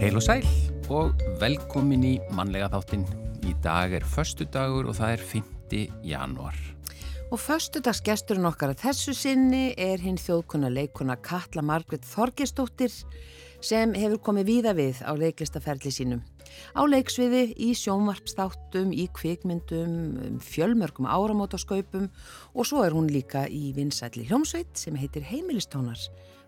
Heil og sæl og velkomin í mannlega þáttinn. Í dag er förstu dagur og það er 5. januar. Og förstudagsgesturinn okkar að þessu sinni er hinn þjóðkunna leikuna Katla Margret Þorgesdóttir sem hefur komið víða við á leiklistaferli sínum. Á leiksviði, í sjónvarpstáttum, í kvikmyndum, um fjölmörgum áramótaskaupum og svo er hún líka í vinsætli hljómsveit sem heitir Heimilistónar.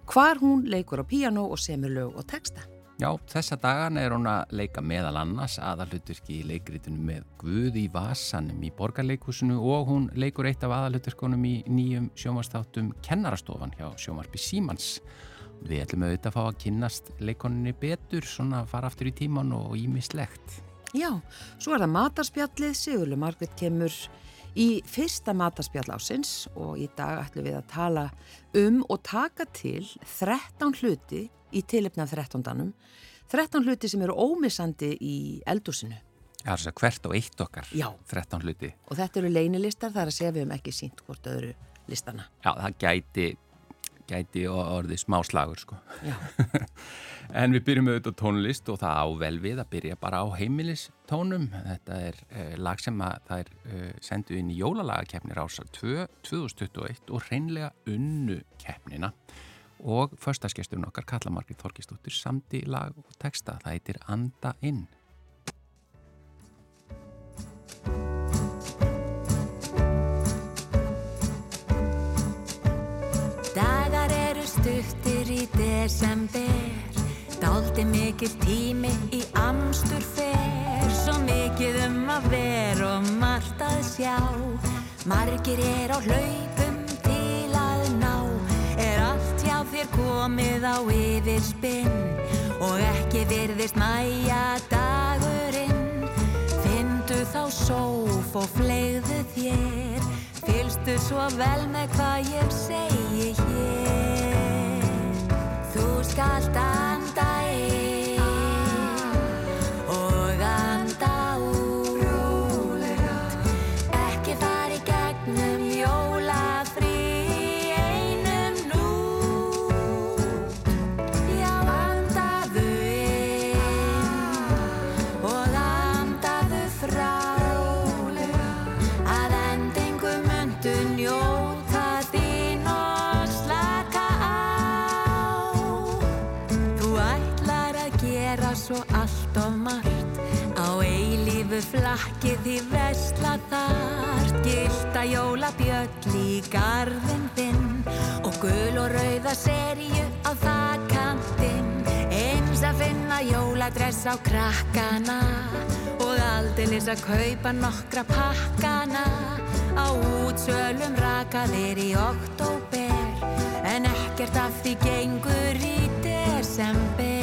Hvar hún leikur á píano og semur lög og texta. Já, þessa dagan er hún að leika meðal annars aðalutverki í leikritunum með Guð í Vasanum í borgarleikusinu og hún leikur eitt af aðalutverkunum í nýjum sjónvarstáttum Kennarastofan hjá sjónvarpi Símans. Við ætlum auðvitað að fá að kynnast leikoninni betur, svona fara aftur í tíman og ímislegt. Já, svo er það matarspjallið, Sigurlu Margret kemur í fyrsta matarspjall ásins og í dag ætlum við að tala um og taka til 13 hluti í tilipna 13. 13 hluti sem eru ómissandi í eldúsinu. Já, þess að hvert og eitt okkar, Já. 13 hluti. Og þetta eru leynilistar, það er að segja við um ekki sínt hvort öðru listana. Já, það gæti, gæti orðið smá slagur, sko. En við byrjum auðvitað tónlist og það á vel við að byrja bara á heimilistónum. Þetta er uh, lag sem að það er uh, sendu inn í jólalagakeppnir ásar 2, 2021 og hreinlega unnu keppnina. Og förstaskesturinn okkar, Kalla Margrið Þorkistóttir, samti lag og texta. Það heitir Anda inn. Í desember Dálti mikil tími í amstur fer. Svo mikið um að vera og margt að sjá. Margir er á hlaupum til að ná. Er allt hjá þér komið á yfirspinn? Og ekki virðist mæja dagurinn. Findu þá sóf og flegðu þér. Fylstu svo vel með hvað ég segi hér Þú skalt eilífu flakki því vesla þart gilda jólabjöll í garðin þinn og gul og rauða seríu á þakkantinn eins að finna jóladress á krakkana og aldeilis að kaupa nokkra pakkana. Á útsölum rakaðir í oktober en ekkert af því gengur í desember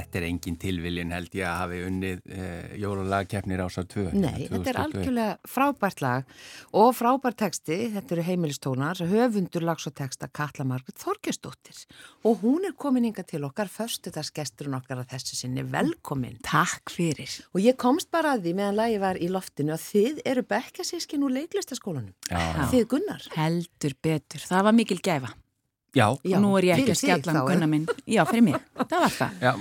þetta er engin tilviljun held ég að hafi unnið eh, jólalagkeppnir ásar 2. Nei, þetta er algjörlega frábært lag og frábært teksti, þetta eru heimilistónar, höfundur lags og teksta Katla Margrit Þorgesdóttir og hún er komin inga til okkar, förstudagsgesturinn okkar að þessu sinni, velkomin. Takk fyrir. Og ég komst bara að því meðan lagi var í loftinu að þið eru bekkasískin úr leiklistaskólanum, Já. þið Gunnar. Heldur betur. Það var mikil gæfa. Já, Já, nú er ég ekki að skella þig um gunna minn. Já, fyrir mig. Það var það. já,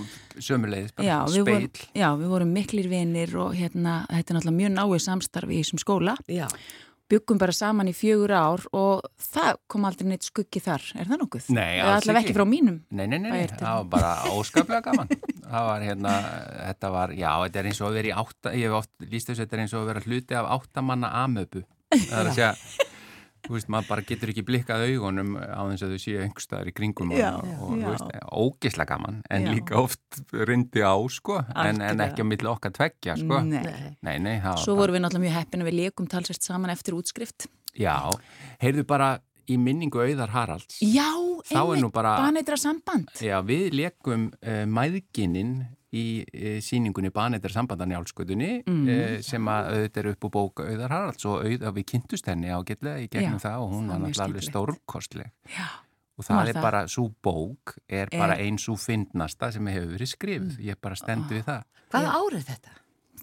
sömulegis, bara Já speil. já, við vorum miklir vinir og hérna, þetta er náttúrulega mjög náið samstarfi í þessum skóla. Já, Byggum bara saman í fjögur ár og það kom aldrei neitt skuggi þar. Er það nokkuð? Nei, alls ekki. ekki frá mínum. Nei, nei, nei, nei, það var bara óskaplega gaman. Það var hérna, þetta var, já, þetta er eins og að vera í átta, ég hef oft líst þessu, þetta er eins og að vera hluti af áttamanna amöpu. Það er að segja, þú veist, maður bara getur ekki blikkað augunum á þess að þau séu einhverstaðar í kringum Já, og, og þú veist, ógislega gaman, en Já. líka oft rindi á, sko, en, en ekki á milli okkar tveggja, sko. Nei. nei. Nei, Svo vorum við náttúrulega mjög heppin að við leikum talsvært saman eftir útskrift. Já, heyrðu bara í minningu auðar Haralds. Já, bara- baneitra samband. Já, við leikum uh, mæðgininn í uh, síningunni Banetar sambandan í álskutunni Mm. uh, sem að auðvitað er upp á bók Auðar Haralds og auðvitað við kynntust henni ágætlega í gegnum Já, það og hún var náttúrulega stórkostleg Já. og það er það. bara, svo bók er Er- bara eins og fyndnasta sem hefur verið skrifð, Mm. ég bara stendu við það Hvaða ár er þetta?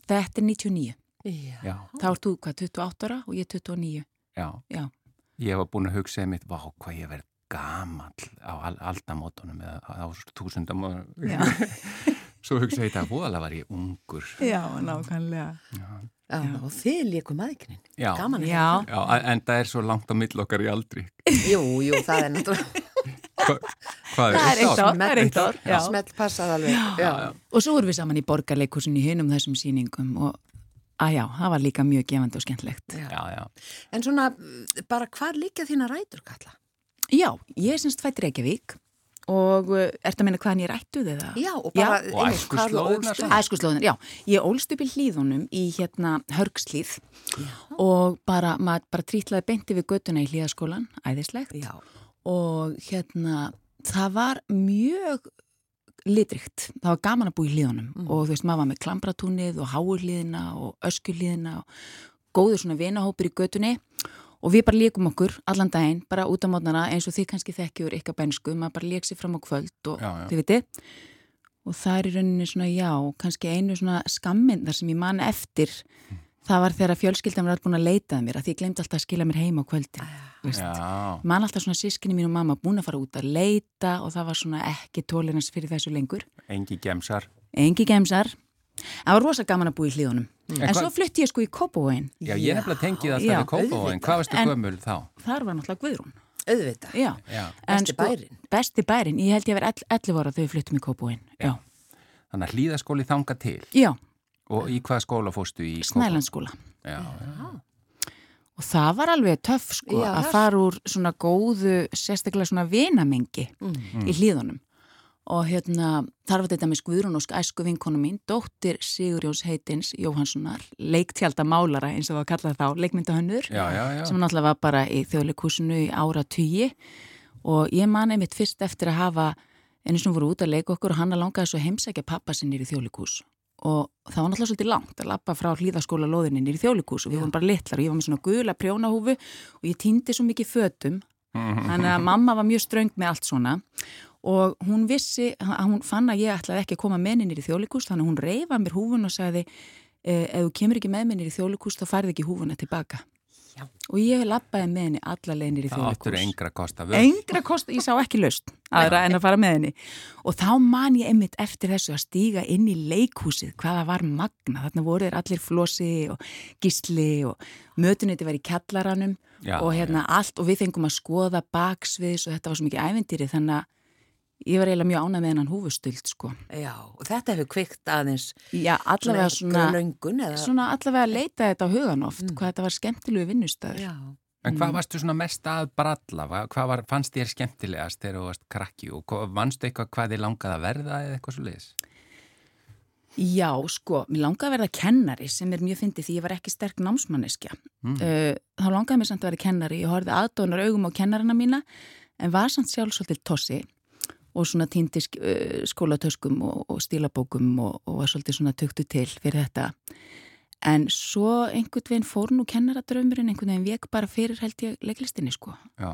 Þetta er 99. Já. Já, Þá ert þú hvað, 28 ára og ég 29. já, Já. ég var búin að hugsa um mitt, vá, hvað ég verð gamall á al aldamótunum eða á túsundamótunum Já. svo hugsa ég þetta, voðalega var ég ungur Já, nákvæmlega. Já, Já, og þið leikum maðurinn. Já. Gaman að Já. Já, en það er svo langt á mill okkar í aldri. Jú, jú, það er náttúrulega Hva, hvað Það er eitt ár. Það er eitt ár, já. Smelt passað alveg. Já. Og svo vorum við saman í borgarleikursin í hinum þessum síningum og að já, það var líka mjög gefandi og skemmtlegt. Já. Já, já. En svona, bara hvar líka þína rætur, Katla? Já, ég er semst fætt Reykjavík og uh, ertu að minna hvaðan ég ættuð eða? Já, og bara, Og ólst samt. upp? Æskuslóðin, já. Ég ólst upp í hlýðunum í hérna hörgslýð og bara, maður bara trítlaði beinti við göttuna í hlýðaskólan, æðislegt. Já, og hérna það var mjög litrikt, það var gaman að búa í hlíðunum Mm. og þú veist, maður var með klambratúnið og háurhlíðina og öskulhlíðina og góður svona vinahópur í götunni og við bara líkum okkur allan daginn, bara út á mótnana eins og þið kannski þekkjur ykkar bensku, maður bara lík sér fram á kvöld og Já, já. þið viti og það er í rauninni svona já, kannski einu svona skammin þar sem ég man eftir það var þegar fjölskyldan var búin að leita að mér að því ég glemdi alltaf að skila mér heim á kvöldin Já, man alltaf svona sískinni mín og mamma búin að fara út að leita og það var svona ekki tólirans fyrir þessu lengur. engi gemsar. Engi gemsar. Það var rosa gaman að búa í hlíðunum. En En hvað- svo flutti ég sko í Kópavóin. Já, ég er nefnilega tengið alltaf Já, við Kópavóin. Hvað varstu En- gömul þá? Þar var náttúrulega Guðrún. auðvitað. Já. Já. En Besti bærinn. Besti bærin. Ég held ég að vera 11 ára þegar við fluttum í Kópavóin. Já. Þannig að hlýðaskóli þanga til. Já, Og í hvaða skóla fóstu í Kópavóin? Snælandsskóla. Já, já. Og það var alveg töff sko Já, að fara úr svona góðu, sérstaklega svona vinamengi Mm. í hlíðunum. Og hérna, þar var þetta með Guðrún og æsku vinkonu mín, dóttir Sigurjóns heitins Jóhanssonar, leiktjálta málara eins og það var kallað þá, leikmyndahönnur, sem náttúrulega var bara í þjóðleikúsinu í ára tugi og ég man einmitt fyrst eftir að hafa einu sem voru út að leika okkur og hann að langaði svo heimsækja pappa sinni í þjóðleikús og það var náttúrulega svolítið langt að lappa frá hlýðaskóla loðinni í þjóðleikús og við vorum bara litlar og ég var með svona gula prjónahúfu og ég týndi svo mikið fötum. Þannig að mamma var mjög ströng með allt svona og hún vissi, hún fann að ég ætlaði ekki að koma með henni í þjóðleikús þannig að hún reyfa mér húfun og sagði eh, ef þú kemur ekki með henni í þjóðleikús þá færði ekki húfuna tilbaka. Já. og ég lappaði með henni alla leginir í Það áttur engra kosta völd. engra kost, ég sá ekki löst aðra en að fara með henni. Og þá man ég einmitt eftir þessu að stíga inn í leikhúsið, hvaða var magna þarna voru þeir allir flosi og gísli og mötuniti var í kjallaranum Já, og hérna allt. Og við fengum að skoða baksviðs og þetta var svo mikið æventýri þannig að ég var eiginlega mjög ánað með hennan húfustuld sko. Já, og þetta hefur kvikt aðeins Já, allavega svona, eða... svona allavega leita þetta á hugan oft, hvað þetta var skemmtilegu vinnustöður. Já. En hvað varstu svona mest að bralla? Hva- Hvað var, fannst þér skemmtilegast þegar þú varst krakki og vannstu eitthvað hvað þið langaði að verða eða eitthvað svo leiðis? Já, sko, mér langaði að verða kennari sem er mjög fyndið því ég var ekki sterk námsmanneskja. Mm. Uh, þá langaði mér samt að vera kennari, ég horfði aðdónar augum á kennarina mína en var samt sjálf svolítið tossi og svona týndi skólatöskum og, og stílabókum og, og var svolítið svona töktu til fyrir þetta. En svo einhvern veginn fór nú kennaradraumurinn einhvern veginn vek bara fyrir held ég leiklistinni sko. Já,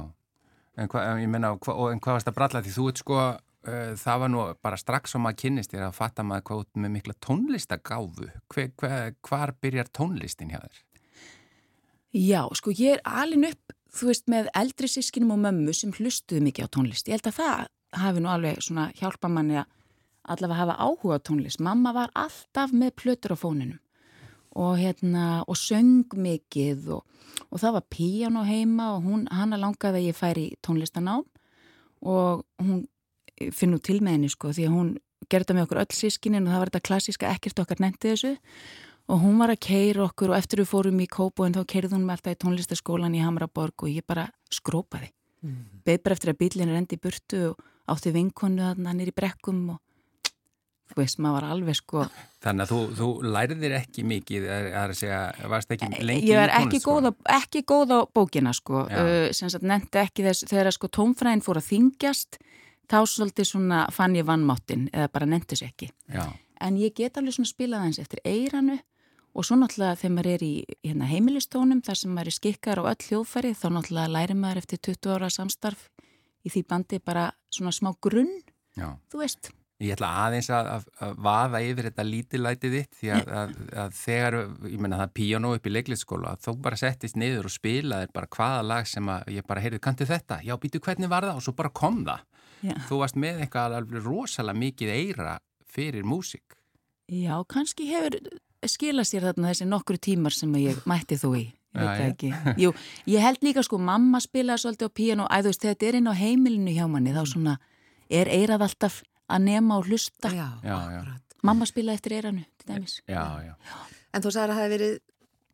en, hva, ég meina, hva, en hvað varst að bralla? Því þú ert sko uh, það var nú bara strax sem maður kynnist þér að fatta maður hvað út með mikla tónlistagáfu. Hver, hver, hvar byrjar tónlistin hjá þér? Já, sko ég er alin upp þú veist með eldri sískinum og mömmu sem hlustuðu mikið á tónlist. Ég held að það hafi nú alveg svona hjálpa manni að allavega hafa áhuga tónlist. Mamma var alltaf með plötur á fóninum og hérna og söng mikið og, og það var á heima og hún, hana langaði að ég færi tónlistanám og hún finn nú til með henni sko því að hún gerði það með okkur öll sískinin og það var þetta klassiska ekkert okkar nefndi þessu. Og hún var að keira okkur og eftir við fórum í Kópo en þá keirði hún með alltaf í tónlistaskólan í Hamraborg og ég bara skrópaði. Mm. beð bara eftir að bílinn er endi í burtu og átti vinkonu að hann er í brekkum og þú veist, maður var alveg sko Þannig að þú, þú læriðir ekki mikið að segja, varst ekki lengi Ég var ekki góð, á, ekki góð á bókina sko, uh, sem sagt nefndi ekki þess þegar sko tónfræðin fór að þingjast þá svolítið svona fann ég vannmáttin eða bara nefndi sér ekki. Já. en ég get alveg svona spilað eins eftir eiranu og svo náttúrulega þegar maður er í hérna, heimilistónum þar sem maður er skikkar og öll hljóðfæri þá náttúrulega læri maður eftir 20 ára samstarf í því bandi bara svona smá grunn, Já. þú veist Ég ætla aðeins að, að, að vaða yfir þetta lítilætið þitt því að, að, að þegar, ég menna það píjánó upp í leikliðskóla, þó bara settist niður og spilaði bara hvaða lag sem að ég bara heyrði, kanti þetta? Já, býtu hvernig var það? Og svo bara kom það. Já. Þú varst með eitthvað alveg rosalega mikið eira fyrir músík. Já, kannski hefur skilað sér þarna þessi nokkru tímar sem ég mætti þú í. Ég veit það ekki. Jú, ég held líka sko, mamma spilaði svolítið á píjánó, æðust þetta er inn á heimilinu hjá manni, þá svona er eirað alltaf að nema og hlusta. Já, Já. Mamma spilaði eftir eiranu, til dæmis. Já, já. En þú sagði að það hefði verið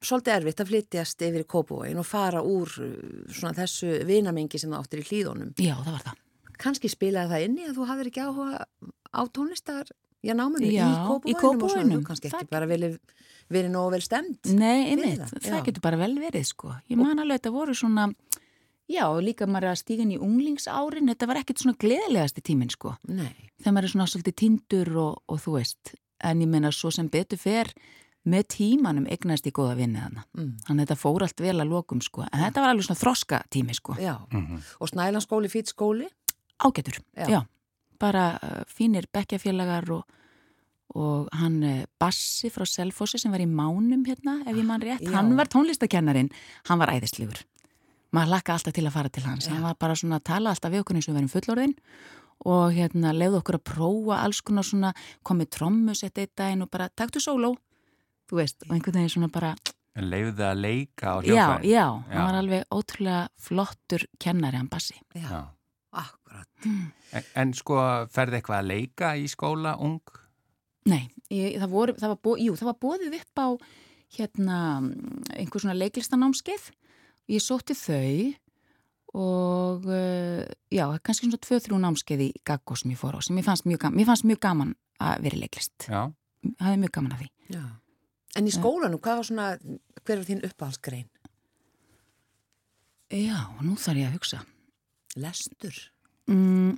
svolítið erfitt að flytjast yfir í Kópavóin og fara úr uh, svona þessu vinamengi sem það áttir í hlýðunum. Já, það var það. Kannski spilaði það inni að þú hafðir ekki áhuga á tónlistar, já náminu, Já, í í. Þú kannski ekki bara verið, verið nógu vel stemd. Nei, einmitt, það, það, getur bara vel verið sko. Ég man alveg að þetta voru svona, já, líka maður er að stíga inn í unglingsárin, þetta var ekkert svona gleðilegasti tíminn sko. Nei. Þegar maður er svona svolítið tindur og, og þú veist, en ég meina svo sem betur fer með tímanum eignast í góða vinni þarna. Mm. Þannig að þetta fór allt vel að lokum sko, en þetta var alveg svona þroska tími sko. Já, Mhm. og Snælandsskóli, fýtt skóli. Ágætur, Já. já. Bara uh, fínir bekkjafélagar og, og hann uh, Bassi frá Selfossi sem var í Mánum hérna, ef ég man rétt, Já. hann var tónlistakennarin, hann var æðislegur. Maður lakka alltaf til að fara til hans, Já. hann var bara svona að tala alltaf við okkur eins og við verum fullorðin og hérna leiði okkur að prófa alls konar svona, komið trommusett eitt daginn og bara taktu sóló, þú veist, og einhvern veginn svona bara, En leiði að leika á já, hljófæri. já, Já. hann var alveg ótrúlega flottur kennari, hann Bassi. Já, Akkurat. En, en sko, ferði eitthvað að leika í skóla ung? Nei, ég, það, voru, það, var bó, jú, það var bóðið upp á hérna einhver svona leiklistanámskeið ég sótti þau og uh, já, kannski svona tvö-þrjú námskeið í Gaggo sem ég fór á sem ég fannst mjög gaman, mér fannst mjög gaman að vera leiklist Já. hafði mjög gaman að því Já. En í skólanum, hvað var svona, hver var þín uppáhaldsgrein? Já, nú þarf ég að hugsa Lestur. mm,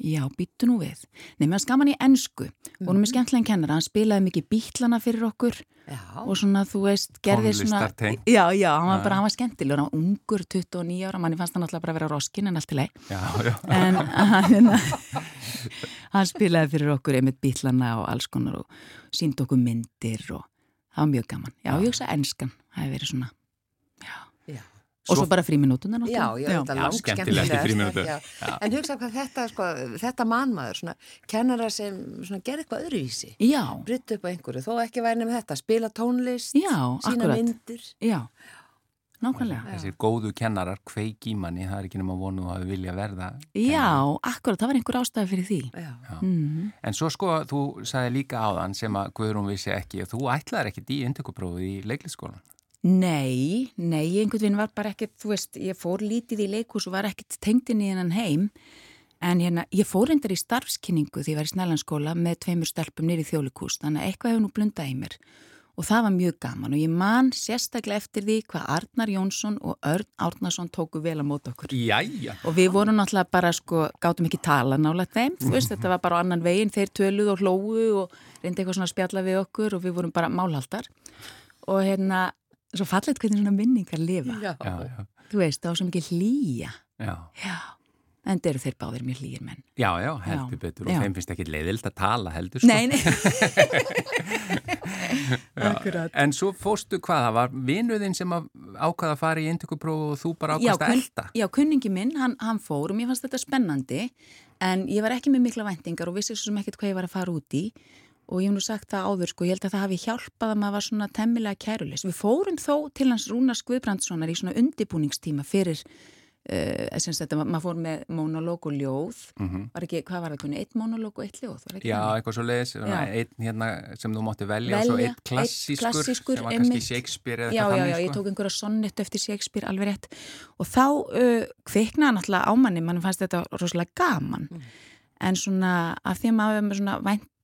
Já, býttu nú við Nei, mér skaman í ensku vorum við skemmtilega kennara, hann spilaði mikið bítlana fyrir okkur Já. og svona, þú veist, gerði svona Tónlistartengt. Já, já, hann var Já. bara, hann var skemmtilegur hann var ungur, 29 ára, manni fannst hann alltaf bara að vera roskin en allt í leið Já, já. en hann, hann spilaði fyrir okkur einmitt bítlana og alls konar og síndi okkur myndir og það var mjög gaman Já, ég hugsa enskan, það hefði verið svona Já. og svo bara fríminútunar Já, já, þetta er Já, langt skemmtilegast já. Já. En hugsa hvað þetta, sko, þetta mannmaður, svona, kennara sem svona, gerði eitthvað öðruvísi, Já, bryttu upp á einhverju, þó ekki væri nefn þetta, spila tónlist, Já, sína akkurat. myndir. já, nákvæmlega Þessir góðu kennarar, kveik í manni, það er ekki nema vonu að vilja verða. Já, akkurat, það var einhver ástæði fyrir því Já. mm. En svo sko, þú sagði líka áðan sem að Guðrún vissi ekki að þú ætlaðir ekkit í indtökuprófið í leiklisskólan. Nei, nei, einhvern veginn var bara ekkert, þú veist, ég fór lítið í leikus og var ekkert tengdinn í hennan heim en hérna, ég fór reyndar í starfskynningu því ég var í snælanskóla með tveimur stelpum nýri þjólikús, þannig að eitthvað hefur nú blundað í mér og það var mjög gaman og ég man sérstaklega eftir því hvað Arnar Jónsson og Örn Árnarsson tóku vel að móta okkur. Jæja. Og við vorum náttúrulega bara sko, gátum ekki tala nálega þeim, þú veist, þetta var bara á annan veginn, þeir töluð og hlóðu og reyndi eitthvað svona að spjalla við okkur og við vorum bara málhaldar og hérna, svo fallet hvernig svona minningar lifa. Já. Já, já. Þú veist, það var svo mikið hlýja. Já. Já, en þeir eru þeir báðir mjög hlýjir menn. Já, já, heldur Já. betur og Já. þeim finnst ekki leiðild að tala heldur sko. Nei, nei. En svo fóstu hvað, það var vinuðinn sem að ákvaða að fara í indtökupróf og þú bara Já, ákvaðast að elda. Já, kunningi minn, hann, hann fór og mér fannst þetta spennandi en ég var ekki með mikla væntingar og vissi svo sem ekkert hvað ég var að fara út í og ég hef nú sagt það áður sko, ég held að það hafi hjálpað að maður var svona temmilega kærulis. Við fórum þó til hans Rúnars Guðbrandssonar í svona undibúningstíma fyrir, uh, sem þetta, maður fór með monológ og ljóð, var ekki, hvað var það kunni, eitt monológ og eitt ljóð. Já, þannig? eitthvað svo leiðis, Já. einn hérna sem þú mátti velja, og svo Velja, einn klassískur, einn klassískur, sem var kannski einmitt. Shakespeare eða Já, eitthvað já, þannig já, ég sko. tók einhverja sonnett eftir Shakespeare alveg rétt og þá uh, kviknaði náttúrulega ámanni, mann fannst þetta rosalega gaman en svona af því að maður með svona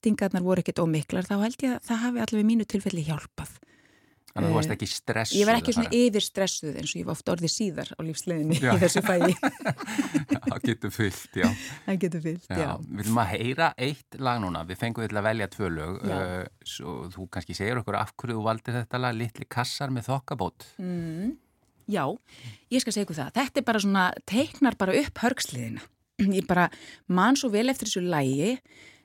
væntingarnar voru ekkert ómiklar þá held ég að það hafi allavega mínu tilfelli hjálpað. Þannig að þú varst ekki stressuð. Ég var ekki svona fara. yfirstressuð eins og ég var oft orðið síðar á lífsleginni í þessu fæði. Það getur fyllt, já. það getur fyllt, já. Já, við viljum að heyra eitt lag núna, við fengum til að velja tvö lög, uh, þú kannski segir okkur af hverju þú valdir þetta lag, Litli kassar með þokkabót. Mm, já, ég skal segja ykkur það. Þetta er bara svona, teiknar bara upp hörgsliðina. Ég bara man svo vel eftir þessu lægi.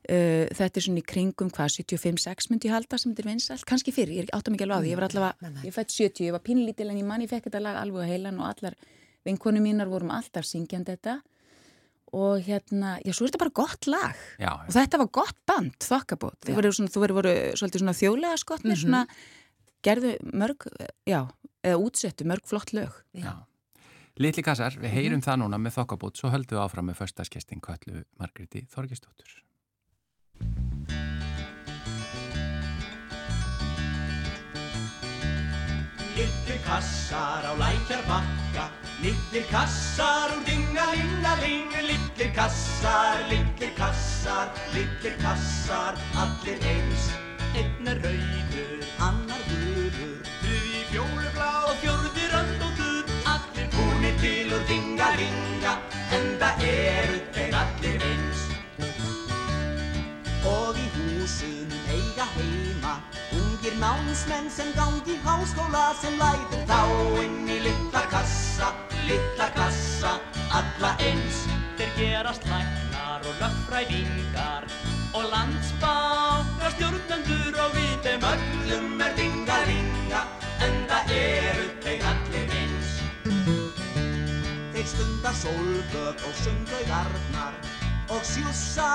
Uh, þetta er svona í kringum hvað, 75-6 myndi ég halda sem þetta er vinsalt. Kanski fyrir, ég áttum ekki alveg á því. Ég var allavega, ég fætt 70, ég var pínlítil en ég man ég fekk þetta lag alveg á heilan og allar vinkonu mínar vorum alltaf syngjandi þetta. Og hérna, já, svo er þetta bara gott lag. Já, Og þetta var gott band, þokkabót. Þau voru, svona, þú voru, voru svolítið svona þjóðlega skotnir, svona gerðu mörg, já, eða útsettu mörg flott lög. já. Litli kassar, við Mhm. heyrum það núna með þokkabót, svo höldum við áfram með förstaskestin Köllu Margréti Þorgistóttur. Litlir kassar á lækjar bakka Litlir kassar úr dingalingaling Litlir kassar, litlir kassar Litlir kassar, allir eins. Einn er rauður, Ungir námsmenn sem gangi háskóla sem lætur þá inn í litla kassa, litla kassa, alla eins. Þeir gerast læknar og lögfræðingar og landsbákar stjórnendur og við þeim öllum er dingalinga en það eru þeir allir eins. Þeir stunda sólböð og sundaugarnar og sjússa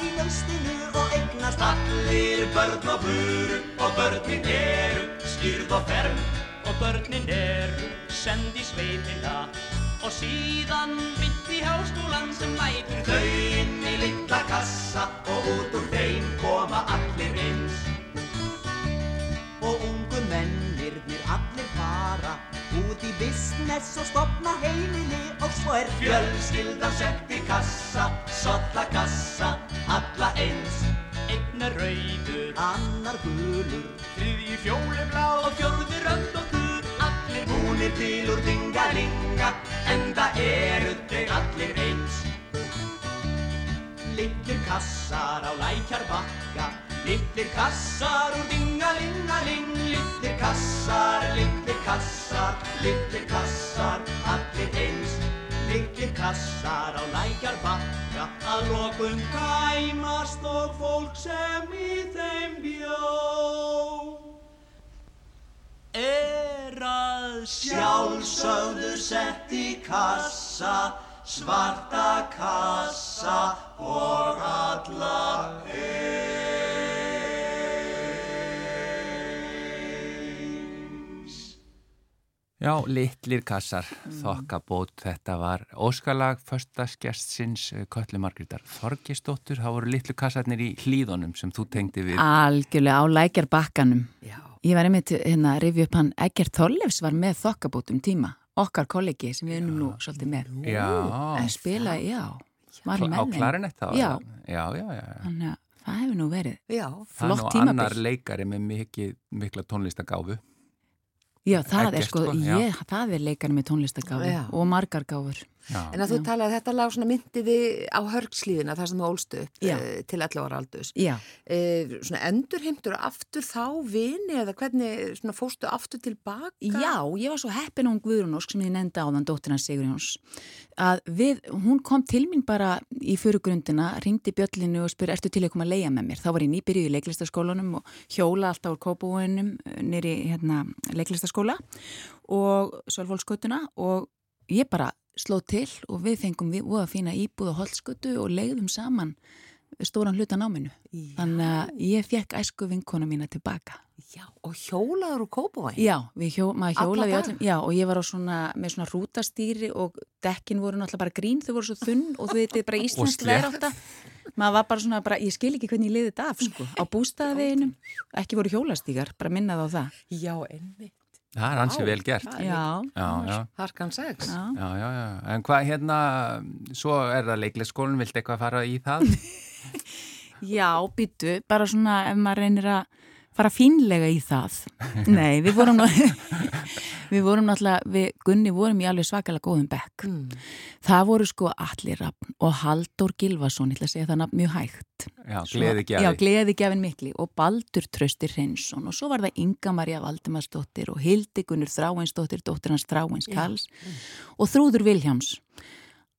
í laustinu og eignast allir börn og buru og börnin eru skýrð og ferm og börnin eru send í sveitina. Og síðan vitt í háskólan sem lætur þau inn í litla kassa. Og út úr þeim koma allir eins. Og ungu mennirnir allir fara út í business og stopna heimili. Og svo er fjölskyldan sett í kassa, solla kassa, alla eins. Einn er rauður, annar gulur, þriðji fjólublá og fjórði röndóttur, allir búnir til úr dingalinga, en það eru þeir allir eins. Litlir kassar á lækjar bakka Litlir kassar úr dingalingaling Litlir kassar, litlir kassar Litlir kassar, allir eins Litlir kassar á lækjar bakka Að lokum kæmast og fólk sem í þeim bjó er að sjálfsögðu sett í kassa, svarta kassa og alla eins. Já, litlir kassar, Mm. þokkabót, þetta var óskalag förstaskestsins Köllu Margrétar Þorgistóttur, það voru litlu kassarnir í hlýðunum sem þú tengdi við. Algjörlega á lækjar bakkanum. Já. Ég var einmitt hérna að rifja upp hann Egert Þorleifs var með þokkabótum tíma. Okkar kollegi sem við unnum nú svolítið með. Já, En spila, já. Var á með þeim. klarinett þá? Já. Já, já, já. já. Þannig að það hefur nú verið Já, Það er flott nú annar leikari með mikla tónlistagáfu. Já, það er sko, sko, ég, það er leikarinn með tónlistagáfi og margar gáfur. Já. en að þú talaði að þetta lag svona myndiði á hörgslíðina þar sem þú ólstu upp Já. uh, til 11 ára aldus. Já, Uh, svona endurheimtur aftur þá vini eða hvernig svona fóstu aftur tilbaka? Já, ég var svo heppin á hún Guðrún Ósk sem ég nefndi á þann dóttirna Sigur Jóns að við, hún kom til mín bara í fyrirgrundina, ringdi bjöllinu og spurði, ertu til að koma að leia með mér? Þá var ég nýbyrjuð í leiklistaskólanum og hjóla alltaf úr kópavóinum nýri hérna, leiklistaskóla og Sölvólskutuna og ég bara sló til og við fengum við voða fína íbúð á Holtskutu og leiðum saman stóran hluta náminu. Já. Þannig að ég fekk æsku vinkona mína tilbaka. Já, og hjólaður úr Kópavæn? Já, hjó, maður hjólaði öllum, já, og ég var á svona, með svona rútastýri og dekkin voru náttúrulega bara grín, þau voru svo þunn og þú veitir bara íslensk veðrátta. Maður var bara svona, bara, ég skil ekki hvernig ég liði þetta af, sko, á bústaðaveginum, ekki voru hjólastígar, bara minnaði á það. Já, enni. Það er hansi vel gert. Er Já, Já, já. Harkan 6. já. Já, já, já. En hvað hérna, svo er það leiklisskólinn, viltu eitthvað fara í það? Já, býtu, bara svona ef maður reynir að fara fínlega í það. Nei, við vorum, við vorum náttúrulega, við Gunni vorum í alveg svakalega góðum bekk. Mm. Það voru sko Allir Rappn og Haldur Gilvason, ég ætla að segja það nafn mjög hægt. Já, Svo- gleði Já, gjafi. gleði gjafin mikli og Baldur Tröstir Hreinsson og svo var það Inga Marja Valdimarsdóttir og Hildi Gunnur Þráinsdóttir, dóttir hans Þráins Karls og Þrúður Vilhjáms.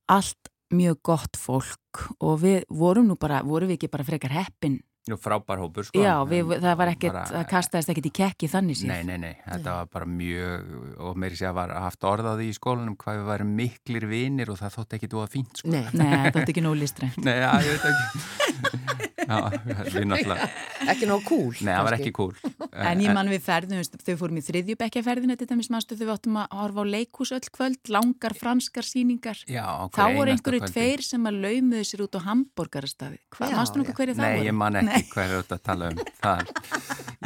Allt mjög gott fólk og við vorum nú bara, vorum við ekki bara frekar heppin? Jú, frábær hópur, sko. Já, við, það var ekkert, bara- það kastaðist ekkert í kekki þannig síðan. Nei, nei, nei, þetta var bara mjög, og meiri sé að var haft orðaði í skólanum hvað við værum miklir vinir og það þótt ekki dúa fínt, sko. Nei. Nei, það er ekki nóg listrænt. Nei, já, ég veit ekki. já, við náttúrulega, Ekki nóg cool. nei, það var ekki cool. En ég man við ferðum, þau fórum í þriðjubekjaferðina til dæmis mannstu þau áttum að horfa á leikhús öll kvöld, langar franskar síningar. Já, Þá voru einhverju tveir sem að laumuðu sér út á Já, mannstu nokkuð já. hverju það Nei, voru? Ekki hvað er þetta að tala um það.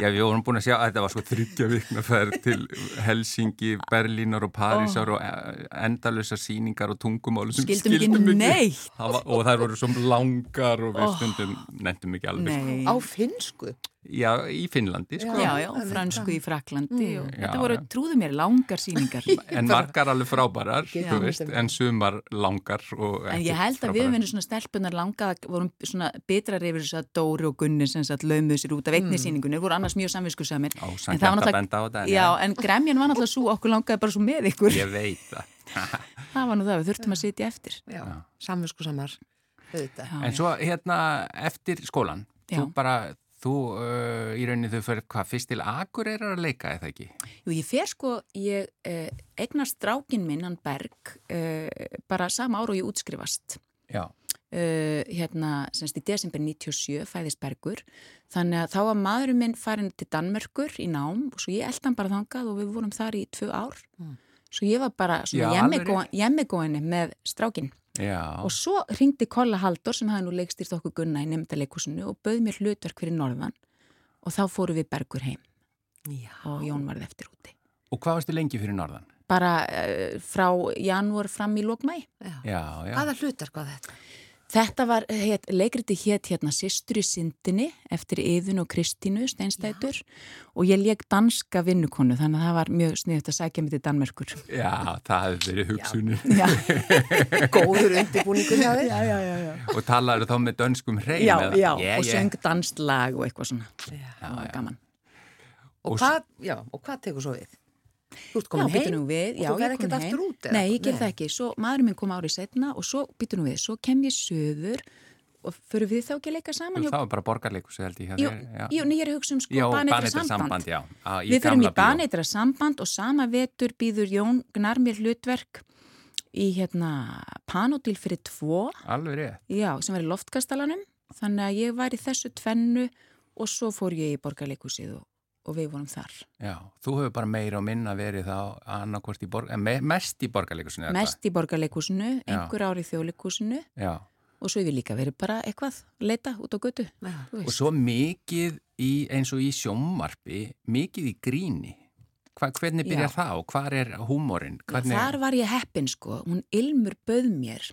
Já, við vorum búin að sjá að þetta var sko þryggja vikna ferð til Helsingi, Berlínar og Parísar og endalusar síningar og tungumáli sem Skildum ekki skildum neitt. Það Var, og þær voru svo langar og við Oh. stundum nefndum ekki alveg. sko. Nei. Á finsku? Já, í Finnlandi, sko. Já, já, fransku í Fraklandi og Já, þetta voru, trúðu mér, langar síningar. En margar alveg frábærar, þú veist, en sumar langar og En ég held að við frábærar. finnum svona stelpunar langa, vorum svona bitrar yfir þess að Dóri og Gunni sem sagt laumuðu sér út af einni sýningunni, voru annars mjög samviskusamir. Á, En náttúrulega- Já, en gremjan var náttúrulega svo, okkur langaði bara svo með ykkur. Ég veit það. Það var nú það, við þurftum að sitja eftir. Já, samvinsku samar. Auðvitað. Já, En svo hérna eftir skólan, Já. þú bara, þú uh, í rauninni þau fyrir hvað, fyrst til Akureyrar að leika eða ekki? Jú, ég fer sko, ég eh, eignast strákin minn, hann Berg, eh, bara sama ára og ég útskrifast. Já. Uh, hérna, semst í desember 97 fæðist Bergur, þannig að þá var maðurinn minn farin til Danmörkur í nám og svo ég eldi hann bara þangað og við vorum þar í tvö ár. Svo ég var bara svona jemmigóinni með strákin. Já. Og svo ringdi Kolla Haldur sem hafði nú leikstýrt okkur gunna í nefndaleikursinu og bauð mér hlutverk fyrir norðan og þá fóru við Bergur heim Já. og Jón varð eftir úti. Og hvað varstu lengi fyrir norðan? Bara uh, frá janúar fram í lókmæ. Já. Já, já. Hvaða hlutar hvað þetta? Þetta var, heit, leikriti hétt hérna Sistur í syndinni eftir Yðun og Kristínu Steinstætur og ég leik danska vinnukonu þannig að það var mjög sniðut að sækja mig til Danmörkur. Já, það hefði verið hugsunin. Já, Góður undirbúningur hjá þér? já, já, já. Já, Og talaður þá með dönskum hreim? já, eða? já. Yeah, og yeah. söng danslag og eitthvað svona. Já. gaman. Og Og hvað, já, og hvað tekur svo við? Þú ert Já, komin býtu heim? Já, og þú ég verð ekkert aftur út? eða? Nei, ég ger það ekki. Svo maðurinn minn kom árið setna og svo býtu nú við. Svo kem ég söður og fyrir við þá ekki að leika saman. Það var bara borgarleikus, held ég. hjá Jú, já. jú, nei, ég er að hugsa um sko Já, baneitra samband. samband, já. Á, í Við fyrir í baneitra samband og sama vetur býður Jón Gnar mér hlutverk í hérna panodil fyrir tvo, Alveg rétt. já, sem var í loftkastalanum. Þannig að ég var í þessu tvennu og svo fór ég í borgarleikusið og, og við vorum þar. Já, þú hefur bara meira og minna verið þá í borg, eh, me, mest í borgarleikusinu. eða hvað? Mest í borgarleikusinu, einhver ár í þjóðleikusinu Já. og svo hef ég líka verið bara eitthvað að leita út á götu. Já. Og svo mikið í, eins og í sjómmarpi, mikið í gríni. Hva, hvernig byrjar Já. það og hvar er húmórin? Já, Þar var ég heppin sko, hún Ilmur bauð mér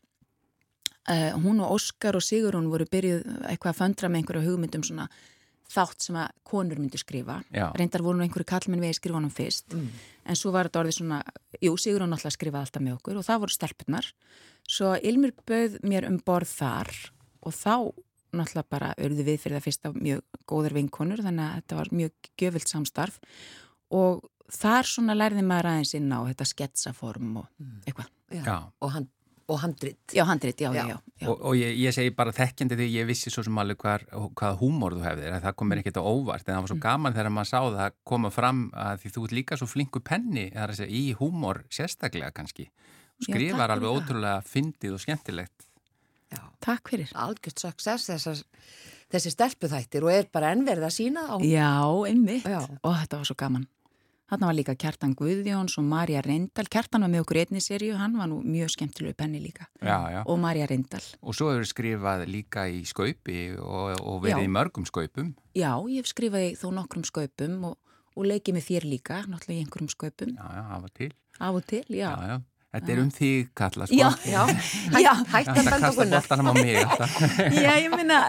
uh, hún og Óskar og Sigurún voru byrjuð eitthvað að föndra með einhverju hugmyndum svona þátt sem að konur myndi skrifa Já. reyndar voru nú einhverju kallmenn við að skrifa honum fyrst en svo var þetta orðið svona jú, Sigurún alltaf skrifaði alltaf með okkur og það voru stelpunar svo Ilmur bauð mér um borð þar og þá náttúrulega bara örðu við fyrir það fyrsta mjög góðar vinkonur þannig að þetta var mjög gjöfilt samstarf og þar svona lærði maður aðeins inn á þetta sketsaform og eitthvað. Já. Já. Og, hand, og handrit. Já, handrit, já, já, Já. já. Og, og ég, ég segi bara þekkjandi því ég vissi svo sem alveg hvar, hvað húmor þú hefðir, að það kom mér ekkert á óvart en það var svo gaman þegar maður sá það koma fram að því þú ert líka svo flinku penni er að segja, í húmor sérstaklega kannski skrifar alveg ótrúlega fyndið og skemmtilegt Já. Takk fyrir. Algjört success þessar, þessi stelpuþættir og er bara ennverð að sína á. Já, einmitt. Já. Og þetta var svo gaman. Þarna var líka Kjartan Guðjóns og Marja Reyndal. Kjartan var með okkur einni seríu, hann var nú mjög skemmtilegu penni líka. já, já. Og Marja Reyndal. og svo hefur skrifað líka í skaupi og, og verið Já. í mörgum skaupum Já, ég hef skrifaði þó nokkrum skaupum og, og leikið með þér líka, náttúrulega í einhverjum skaupum. já, já, það var til Af og til, já. já, já. Þetta er um þig, Kalla, sko. Já. Já, Já. hætt, hætt að Þetta benda kasta Gunnar. boltanum á mig alltaf. Já, ég meina,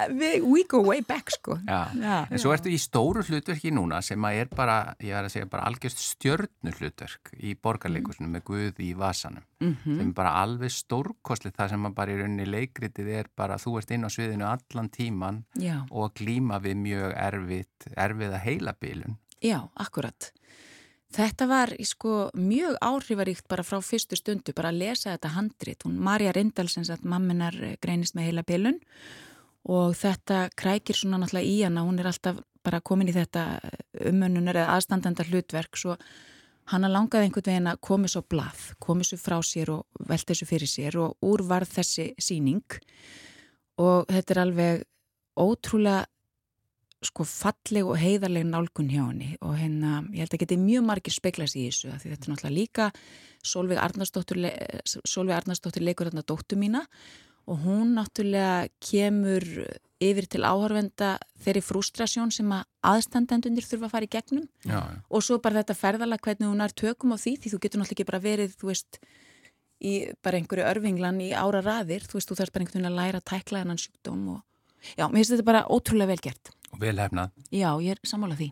we, go way back, sko. Já. Já. En svo ertu í stóru hlutverki núna sem að er bara, ég var að segja, bara algjörst stjörnu hlutverk í borgarleikusinu með Guð í vasanum. Mhm. Sem er bara alveg stórkostlið það sem að bara í rauninni leikritið er bara, þú ert inn á sviðinu allan tíman og að glíma við mjög erfitt, erfiða heilabilun. já, akkurat. Þetta var sko mjög áhrifaríkt bara frá fyrstu stundu, bara að lesa þetta handrit. Hún, Marja Rindal, sem sagt, mamminar eh, greinist með heila bilun. Og þetta krækir svona náttúrulega í hana, hún er alltaf bara komin í þetta umönnunar eða aðstandanda hlutverk, svo hann langaði einhvern veginn að komi svo blað, komi svo frá sér og velti þessu fyrir sér. Og úr varð þessi síning og þetta er alveg ótrúlega sko falleg og heiðarleg nálgun hjá henni og hérna, ég held að geti mjög margir speklast í þessu, því þetta er náttúrulega líka Solveig Arnarsdóttir, le- Sólveig Arnarsdóttir leikur hérna dóttu mína og hún náttúrulega kemur yfir til áhörvenda þeirri frústrasjón sem að aðstandendunir þurfa að fara í gegnum Já, já. og svo bara þetta ferðalag hvernig hún er tökum á því, því þú getur náttúrulega ekki bara verið, þú veist, í bara einhverju örfinglan í ára raðir, þú veist, þú þarfst bara einhvern veginn að læra að tækla hennan sjúkdóm og já, mér finnst þetta bara ótrúlega vel gert. Og velhefnað. Já, ég er sammála því.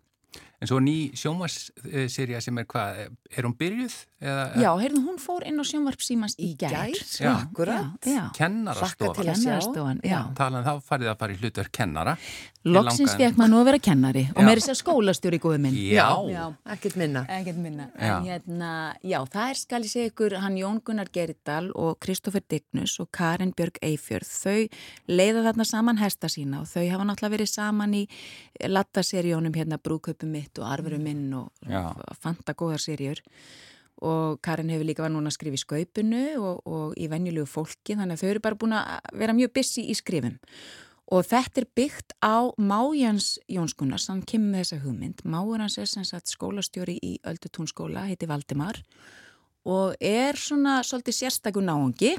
En svo ný sjómasserja sem er hvað, er hún byrjuð? Eða, Já, heyrðu, hún fór inn á sjónvarp símans í Í gær. gær, Já. akkurat. Já, já. Kennarastofa. Hlakka til að sjá. Kennarastofan, já. Talan þá farið að fara í hlutverk kennara. Loksins fekk maður nú að vera kennari og Já. meiri sér skólastjóri góði minn. Já. já. Ekkert minna. Ekkert minna. Já. En hérna, já, það er skal ég segja ykkur hann Jón Gunnar Geridal og Kristoffer Dignus og Karin Björg Eifjörð. Þau leiða þarna saman hesta sína og þau hafa náttúrulega verið saman í lattaseríónum hérna Brúköpum mitt og Arverum minn og fanta góðar seríur. Og Karin hefur líka var núna að skrifa í skaupinu og, og í venjulegu fólki þannig að þau eru bara búin að vera mjög busy í skrifum. Og þetta er byggt á Májans Jónskunnars, hann kemur með þessa hugmynd. Máur hans er sem sagt skólastjóri í Öldutúnskóla, heiti Valdimar og er svona svolítið sérstakur náungi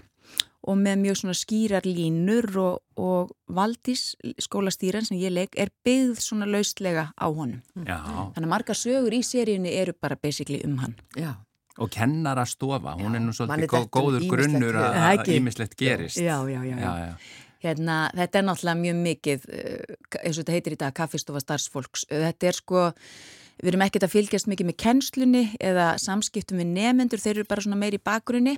og með mjög svona skýrar línur og, og Valdís skólastýran sem ég leik er byggð svona laustlega á honum. Já. Þannig að marga sögur í seríunni eru bara basically um hann. Já. Og kennarastofa, hún er nú svolítið dettur góður grunnur að að ýmislegt gerist. Já, já, já. já, já. Hérna, þetta er náttúrulega mjög mikið, eh, eins og þetta heitir í dag, kaffistofa starfsfólks. Þetta er sko, við erum ekkert að fylgjast mikið með kennslunni eða samskiptum við nefendur, þeir eru bara svona meir í bakgrunni.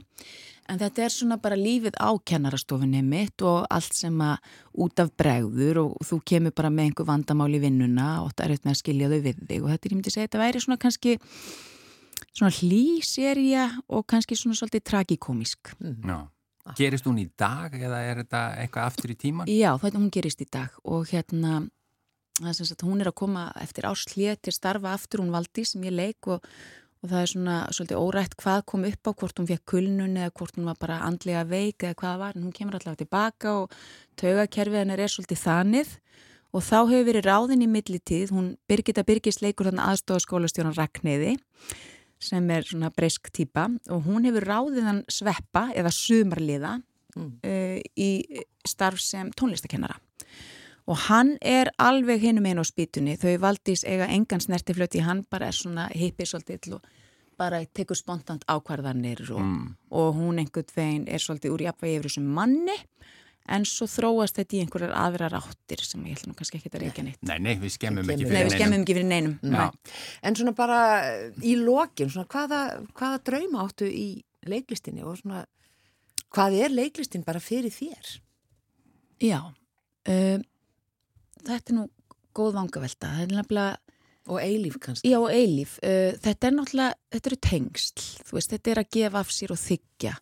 En þetta er svona bara lífið á kennarastofunni mitt og allt sem að út af bregður og þú kemur bara með einhver vandamál í vinnuna og það er eitthvað að skilja þau við þig og þetta er, ég myndi segja, þetta væri svona kannski svona hlýserja og kannski svona svolítið tragikomisk. já. Gerist hún í dag eða er þetta eitthvað aftur í tíman? Já, þetta hún gerist í dag og hérna það er sem sagt, hún er að koma eftir áslið til starfa aftur, hún valdi sem ég leik og, og það er svona svolítið órætt hvað kom upp á, hvort hún fekk kulnun eða hvort hún var bara andlega veik eða hvað var, en hún kemur allavega tilbaka og taugakerfið hennar er svolítið þanið og þá hefur verið ráðin í millitíð, hún Birgitta Birgis leikur þannig aðstofaskólastjóran Ragnæði sem er svona breysk típa og hún hefur ráðið hann sveppa eða sumarliða uh, í starf sem tónlistakennara og hann er alveg hinum einu á spýtunni þau valdís eiga engan snertiflöti hann bara er svona hippir svolítið og bara tekur spontant ákvarðanir og, og hún einhvern veginn er svolítið úr jafnvægi yfir þessum manni en svo þróast þetta í einhverjar aðrar áttir sem ég ætlum kannski ekki að reykja neitt. Nei, nei, við skemmum ekki kemur. Nei, fyrir við skemmum ekki fyrir neinum. Já. En svona bara í lokin, svona hvaða, hvaða drauma áttu í leiklistinni og svona hvað er leiklistin bara fyrir þér? Já, um, þetta er nú góð vangavelta. Það er nefnilega, Og eilíf kannski? já, eilíf. Uh, þetta er náttúrulega, þetta eru tengsl. Þú veist, þetta er að gefa af sér og þykja.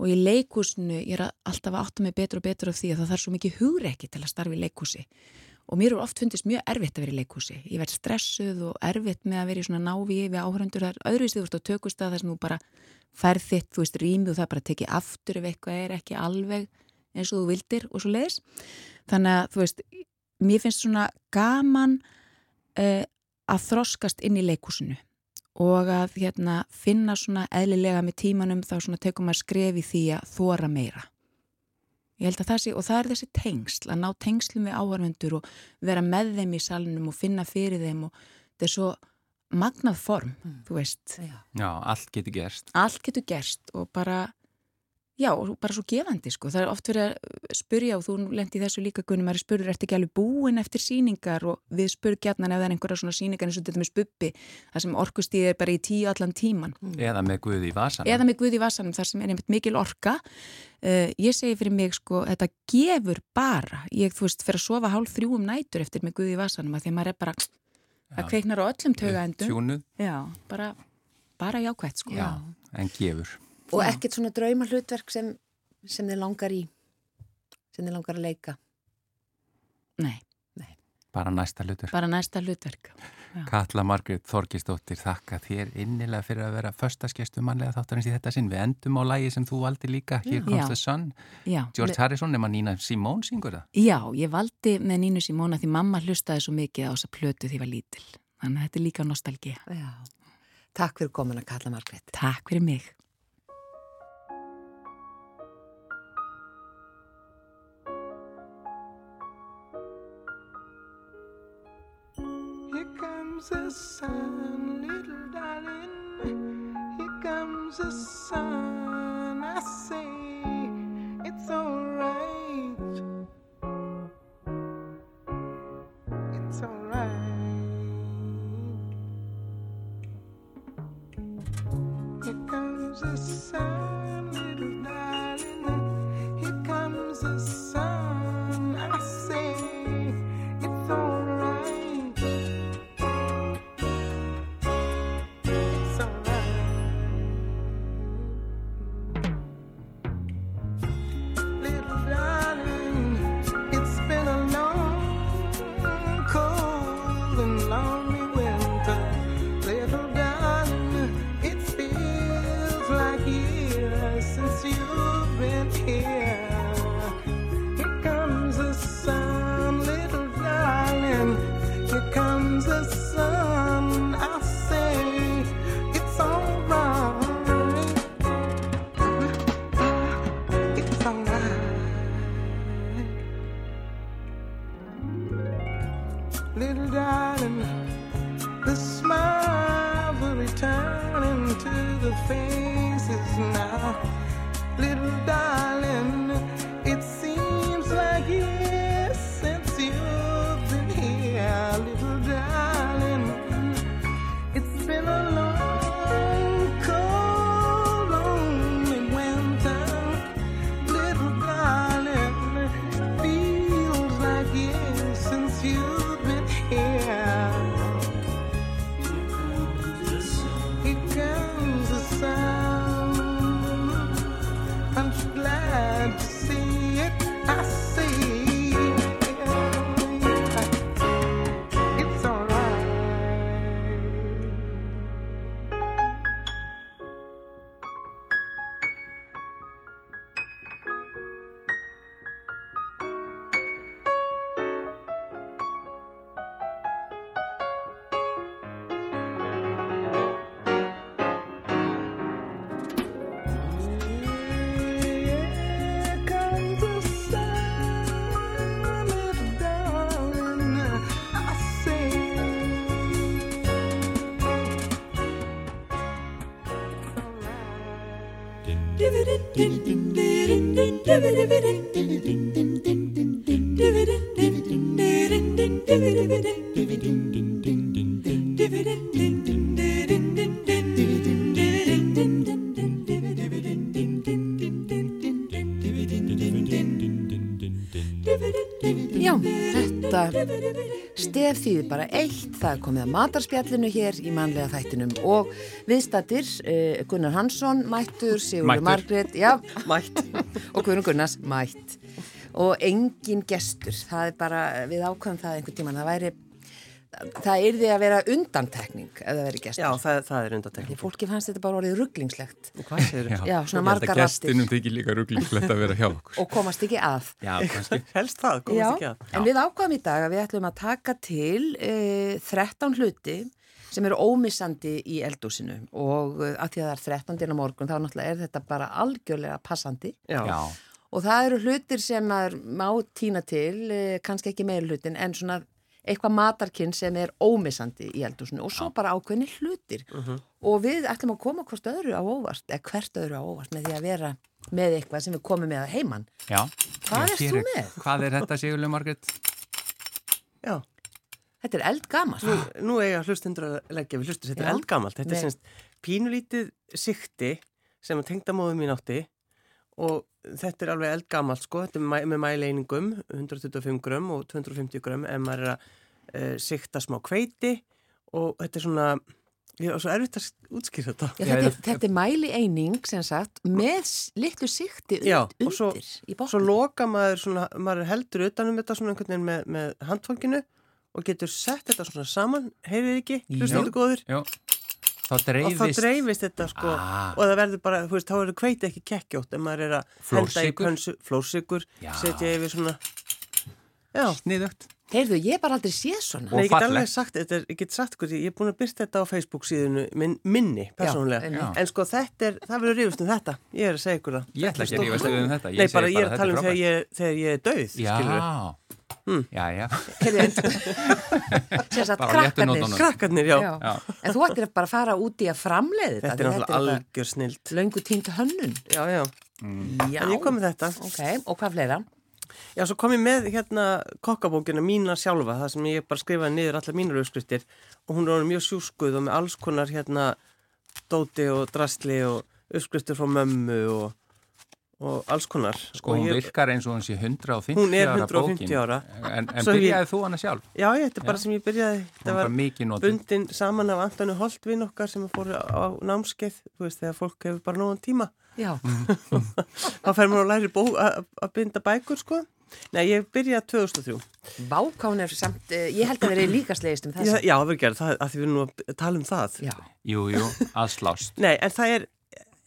Og í leikhúsinu, ég er alltaf að átta mig betur og betur af því að það þarf svo mikið hugreiki til að starfa í leikhúsi. Og mér er oft fundist mjög erfitt að vera í leikhúsi. Ég verð stressuð og erfitt með að vera í svona návíi við áhöröndur. Það er öðruvísið þú ert á tökustað þar sem þú bara færð þitt, þú veist, rými og það bara tekið aftur ef eitthvað er ekki alveg eins og þú vildir og svo leiðis. Þannig að, þú veist, mér finnst svona gaman uh, að þroskast inn í leikhúsinu og að hérna, finna svona eðlilega með tímanum þá svona tekum maður skref í því að þóra meira. Ég held að það sé, og það er þessi tengsl, að ná tengslum við áhörvendur og vera með þeim í salnum og finna fyrir þeim og þetta er svo magnað form, þú veist. Já, allt getur gerst. Allt getur gerst og bara, já, bara svo gefandi, sko. Það er oft verið að spurja og þú lendi þessu líka gunni, maður spurur, ertu ekki alveg búin eftir síningar og við spurg gætnan ef það er einhverja svona síningar eins og þetta með spuppi, það sem orkustíð er bara í tíu allan tíman. Eða með Guði í vasan. Eða með Guð í vassanum þar sem er einmitt mikil orka. Uh, ég segi fyrir mig, sko, þetta gefur bara. Ég, þú veist, fer að sofa hálf þrjú um nætur eftir með Guð í vassanum að því að maður er bara, það kveiknar á öllum tögaendum. Tjúnuð, Já, bara, bara jákvætt, sko. já, en gefur. Og ekkert svona drauma hlutverk sem, sem þið langar í, sem þið langar að leika? Nei, Bara næsta hlutur. bara næsta hlutverk. Já. Katla Margrét Þorgisdóttir, þakka þér innilega fyrir að vera föstaskestum mannlega þáttarins í þetta sinn. Við endum á lægi sem þú valdi líka, Here Comes Já. the Sun. Já, George Harrison, nema Nína Simone syngur það. já, ég valdi með Nínu Simóna því mamma hlustaði svo mikið á þessa plötu því var lítil. Þannig að þetta er líka nostalgía. Já. Takk fyrir komin að kalla Margrét. Takk fyrir mig. Comes the sun, little darling. Here comes the sun. Stef þýðir bara eitt, það er komið að matarspjallinu hér í manlega þættinum og viðstattir uh, Gunnar Hansson, Mættur, Sigurður. Margrét, já, Mætt. og Guðrun Gunnars, Mætt og engin gestur, það er bara, við ákvæmum það einhvern tíman, það væri, það yrði að vera undantekning ef það veri gestur. Já, það, það er Því undatekning. fólki fannst þetta bara orðið rugglingslegt Hvað segir Já, Já, svona Ég held margar að raddir. gestinum þykir líka rugglingslegt að vera hjá okkur. og komast ekki að. Já, kannski. Helst það, komast Já, ekki að. en við ákvaðum í dag að við ætlum að taka til uh, 13 hluti sem eru ómissandi í eldúsinu og uh, að því að það er 13 dina morgun þá náttúrulega er þetta bara algjörlega passandi Já. Já, og það eru hlutir sem maður má týna til, uh, kannski ekki meira hlutin en svona eitthvað matarkinn sem er ómissandi í eldúsinu og svo bara ákveðni hlutir og við ætlum að koma hvort öðru á óvart eða hvert öðru á óvart með því að vera með eitthvað sem við komum með að heiman já. Hvað Já, hér þú er- með? Hvað er þetta, Sigurlega Margrét? Já. Þetta er eldgamalt Nú, nú eiga hlustundur að leggja við hlustu. Þetta er Já. eldgamalt. Þetta er Nei. semst pínulítið sikti sem að tengdamóðu mín átti og þetta er alveg eldgamalt sko. Þetta er með mæleiningum, 125 grömm og 250 grömm ef maður er að uh, sikta smá kveiti og þetta er svona, ég er svo erfitt að útskýra þetta. Já, Já, þetta, er, þetta er mæli eining sem sagt með litlu sikti Já, und, og svo- undir í Svo botn. loka maður svona, maður heldur utanum þetta svona einhvern veginn með, með handfanginu og getur sett þetta svona saman, heyrið þið ekki, hlustundur góður. Já, þá Og þá dreifist dreifist þetta sko Ah. og það verður bara, þú veist, þá verður kveiti ekki kekkjótt ef maður er að henda í flórsykur, Já. setja yfir svona, já, sniðugt. Heyrðu, ég hef bara aldrei séð svona. Og Nei, ég get alveg sagt, þetta er, ég get sagt ég er búin að byrsta þetta á Facebook síðunu minn, minni, persónulega, einmitt. en sko þetta er, það verður rífust um þetta, ég er að segja ykkur það. Ég ætla ekki að rífast við um þetta. Ég Nei, segi bara ég er þetta að tala um þegar ég, þegar ég er döið, skilur Já, já, já. Heyrðu, sem sagt Bara á léttu krakkarnir. Krakkarnir, já. Já. Já. En þú ættir bara að fara út í að framleiði Þetta er náttúrulega algjör snilt. Löngu týnd hönnun. Já, já. Já. En ég kom með þetta. Ok, og hvað fleira? Já, svo kom ég með hérna kokkabókina mína sjálfa, það sem ég bara skrifaði niður allar mínar uppskriftir. Og hún er mjög sjúskuð og með alls konar hérna dóti og drastli og uppskriftir frá mömmu og, og alls konar. Sko, hún ég, virkar eins og hún sé 150 Hún er ára 150 bókin. ára. En, en Svo ég- byrjaði þú hana sjálf? Já, ég, þetta er bara Já. sem ég byrjaði, þetta var var bundin saman af Antoni Holtvin okkar sem fóru á námskeið, þú veist, þegar fólk hefur bara nógan tíma. Já. Þá fer maður að læri bó, að, að binda bækur, sko. Nei, ég byrjaði 2003. Vákán er samt, uh, ég held að vera líka slegist um Já, þess. já, það verður gerð, það, að því við erum nú að tala um það. Já. Jú, jú, aðslást. Nei, en það er,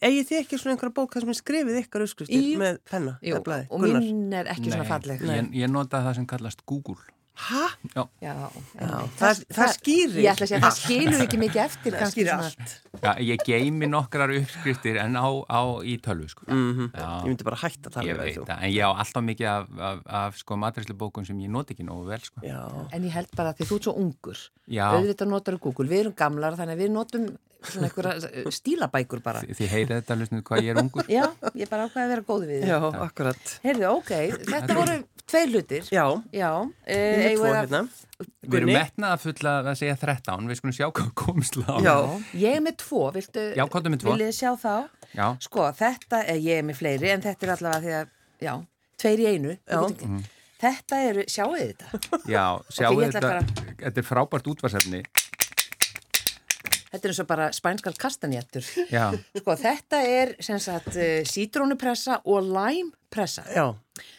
eigið þið ekki svona einhverja bók þar sem er skrifið ykkar uppskriftir með penna? Jú, eða blaði? og Gunnar? mín er ekki svona falleg. Ég, ég notaði það sem kallast Google. Hæ? Já, Já, einmitt. það, það skýrir. Ég ætla að segja að það skilur ekki mikið eftir Það kannski skýrir svona. allt. Já, ég geimi nokkrar uppskriftir en á, á í tölvu, sko. Mm Já. Ég myndi bara hætta að tala Ég við veit þú. það, en ég á alltaf mikið af, af, af sko matræslubókum sem ég noti ekki nógu vel, sko. Já, En ég held bara að því þú ert svo ungur. Já. Auðvitað notar Google. Við erum gamlar þannig að við notum svona einhverja stílabækur bara. Þi- Þið heyrið þetta hlustinu hvað ég er ungur. Já, ég bara ákveði að vera góð við þið. já, akkurat. Heyrðu, ok, þetta voru tvei hlutir. Já, Já. ég er með tvo hérna. Við erum metnaða fulla að segja 13, við skulum sjá hvað komst lá. Já. Ég er með tvo, viltu? Já, komdu með tvo. Viljið sjá þá? Já, Sko, þetta er ég er með fleiri en þetta er allavega því að, já, tveir í einu. Já. Við ekki- Þetta eru, sjáu þið þetta? já, sjáu þetta, þetta er frábært útvarsefni. Þetta er eins og bara spænskal kastanjættur. Já, Sko, þetta er sem sagt uh, sítrónupressa og læmpressa. Já,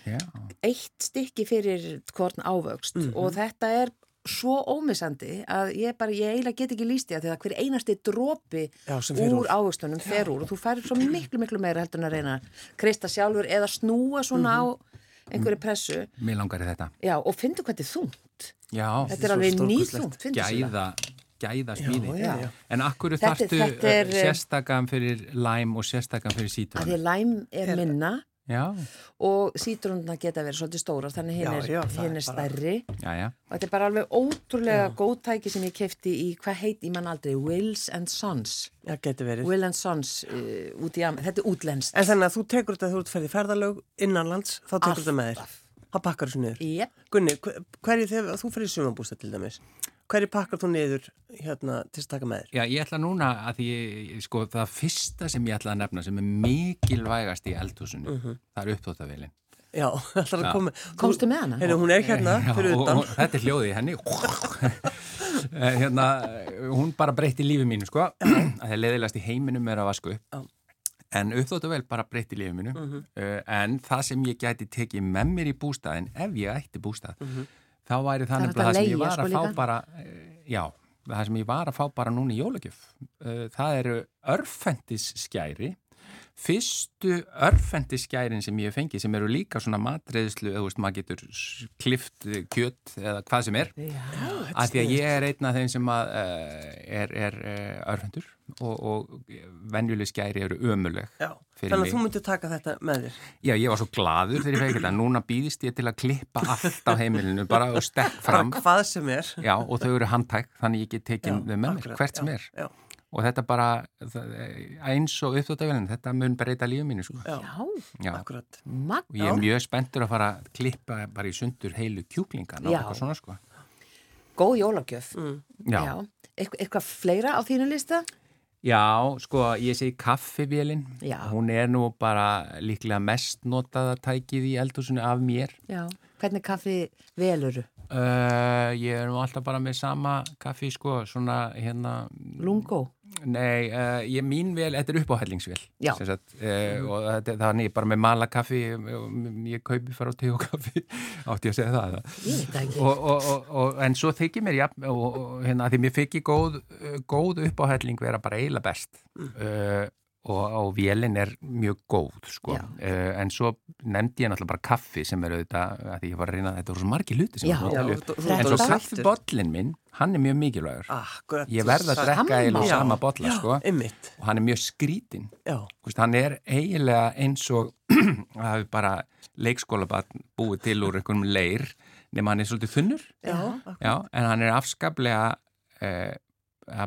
já, Eitt stykki fyrir hvorn ávöxt Mhm. og þetta er svo ómissandi að ég bara, ég eiginlega get ekki líst í það því að hver einasti dropi Já, úr úr. ávöxtunum fer úr og þú færir svo miklu, miklu meira heldur en að reyna kreista sjálfur eða snúa svona á einhverju pressu. mér langar í þetta. Já, og fyndu hvað þetta er þungt. Já, Þetta er alveg nýþungt, fyndu gæða, gæða smíði. Já, já, já. En akkur þarftu þetta er, eh, sérstakann fyrir læm og sérstakann fyrir Að því sítrón? að læm er minna Já, og sítrónuna geta verið svolítið stórar þannig hinn er, já, það hinn er er bara- stærri já, já. og þetta er bara alveg ótrúlega góð tæki sem ég kefti í, hvað heit í mann aldrei, Wills and Sons það getur verið. Will and Sons uh, út í, Am- þetta er útlenskt En þannig að þú tekur þetta þú ert ferðið ferðalög innanlands, þá tekur þetta með þér. Það pakkar þessu niður. Jep. Gunni, hver- hverju þegar þú ferðið sumabústa til dæmis, hverju pakkar þú niður hérna til að taka með þér? Já, ég ætla núna að því, sko, það fyrsta sem ég ætla að nefna sem er mikilvægast í eldhúsinu, Mhm. það er uppþóttavélin. Já, alltaf að koma. Komstu með hana? Heyrðu, hún er hérna Já, fyrir og- utan. og Þetta er hljóðið í henni Eh, hérna, hún bara breytti lífi mínu sko, að það leðilegast í heiminum er að vasku upp Já. en uppþóttu vel bara breytti lífi mínu Mhm. uh, en það sem ég gæti tekið með mér í bústaðin ef ég ætti bústað þá væri það nefnilega það sem ég var sko, að fá líka. bara uh, já, það sem ég var að fá bara núna í jólagjöf uh, það eru örfendis skæri fyrstu örfendiskærin sem ég hef fengið sem eru líka svona matreðslu eða þú veist maður getur klift eh, kjöt eða hvað sem er af því að ég er einn af þeim sem að, uh, er, er uh, örfendur og, og venjuleg skæri eru ömuleg þannig mig. að þú myndir taka þetta með þér. Já, ég var svo gladur þegar ég fekk þetta núna býðist ég til að klippa allt á heimilinu bara og stekk fram Bara hvað sem er. Já, og þau eru handtæk þannig ég get tekið þau með mér, hvert sem já, er Já, og þetta bara, það, eins og uppþóttavélinn, þetta mun breyta lífið mínu sko. já, Já, Já, akkurat. magn. og ég er mjög spenntur að fara að klippa bara í sundur heilu kjúklingan og Já. eitthvað svona sko. Góð jólagjöf. Mm. Já. Eitthvað, eitthvað fleira á þínu lista? Já, sko, ég segi kaffivélinn, Já. hún er nú bara líklega mest notaða tækið í eldhúsinu af mér. Já. Hvernig kaffi veluru? Uh, ég er nú alltaf bara með sama kaffi, sko, svona hérna... Lungo? Nei, uh, ég, mín vel, þetta er uppáhællingsvél Já. sem sagt, uh, og þetta, þannig bara með malakaffi ég, ég kaupi fara á tegokaffi átti ég að segja það. Það og, og, og, og, en svo þykir mér ja, og, og hérna, því mér þykir góð, uh, góð uppáhælling vera bara eiginlega best. Uh, og, og vélinn er mjög góð sko. Uh, en svo nefndi ég náttúrulega bara kaffi sem er auðvitað, að því ég var að reyna þetta voru svo margi hluti sem Já. Já, upp. þú- þú- en svo kaffibotllin minn hann er mjög mikilvægur Akkurat. ég verð að drekka eiginlega sama bolla Já, sko og hann er mjög skrítin Vist, hann er eiginlega eins og að hafi bara leikskólabatn búið til úr einhverjum leir nema hann er svolítið þunnur já, já, en hann er afskaplega eh,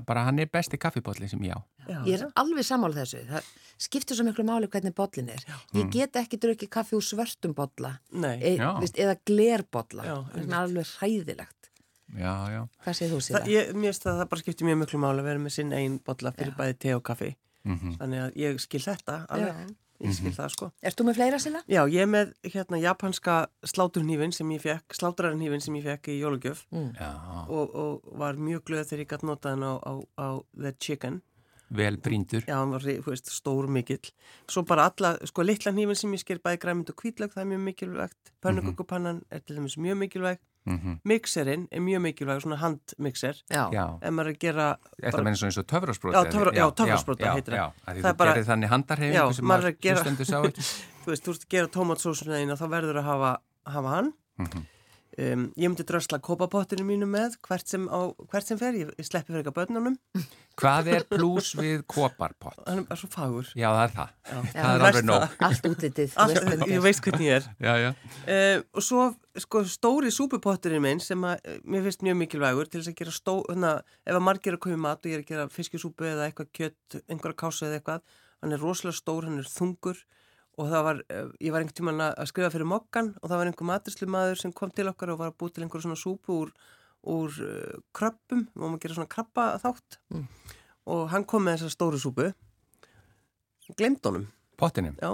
bara hann er besti kaffibotli sem ég á já. Ég er alveg sammála þessu. Það skiptir svo miklu máli hvernig bollin er. Ég get ekki drukkið kaffi úr svörtum bolla Nei, e, Já. veist, eða glerbolla. Já, Það er alveg hræðilegt. já, já, Hvað segir þú ég, mér finnst að það bara skiptir mjög miklu máli að vera með sinn einn bolla fyrir Já. bæði te og kaffi. mm Þannig að ég skil þetta alveg. Ég skil það sko. Erst þú með fleira sila? Já, ég er með hérna japanska sláturnýfin sem ég fekk, sláturarnýfin sem ég fekk í jólugjöf já og, og var mjög glöð þegar ég gætt notað hann á, á, á The Chicken. vel bríndur Já, hann var, þú veist, stór mikill. Svo bara alla, sko, litla hnífin sem ég sker bæði græmynd og hvítlaug, það er mjög mikilvægt. Pönnukökupannan er til dæmis mjög mikilvægt. Mm Mixerinn er mjög mikilvægt, svona handmixer. Já. Ef maður er að gera... Þetta meina svo eins og töfrasbróti Já, töfra- já, töfrasprota já, heitir það. Að Það er bara- gerir þannig Já, handarhefingu sem maður er að hlustendur sá ekki Þú veist, þú að gera tómatsósuna eina, þá verður að hafa, hafa hann. Mhm. Um, ég myndi drösla kópapottinu mínu með hvert sem, á, hvert sem fer, ég, sleppi fyrir eitthvað börnunum. Hvað er pluss við koparpott? Hann er svo fagur. Já, það er það Já, Það er veist alveg nóg það. Allt útlitið. ég er. veist hvernig ég er. Já, já Uh, og svo sko, stóri súpupotturinn minn sem að, eh, mér finnst mjög mikilvægur til þess að gera stó, hérna, ef að margir er að koma mat og ég er að gera fiskisúpu eða eitthvað kjött, einhverja kásu eða eitthvað, hann er rosalega stór, hann er þungur og það var, uh, ég var einhvern tímann að skrifa fyrir mokkan og það var einhver maturslu maður sem kom til okkar og var að búið til einhver svona súpu úr, úr uh, kröppum, við varum að gera svona krabba þátt og hann kom með þessa stóru súpu, glemd honum, Pottinum? Já.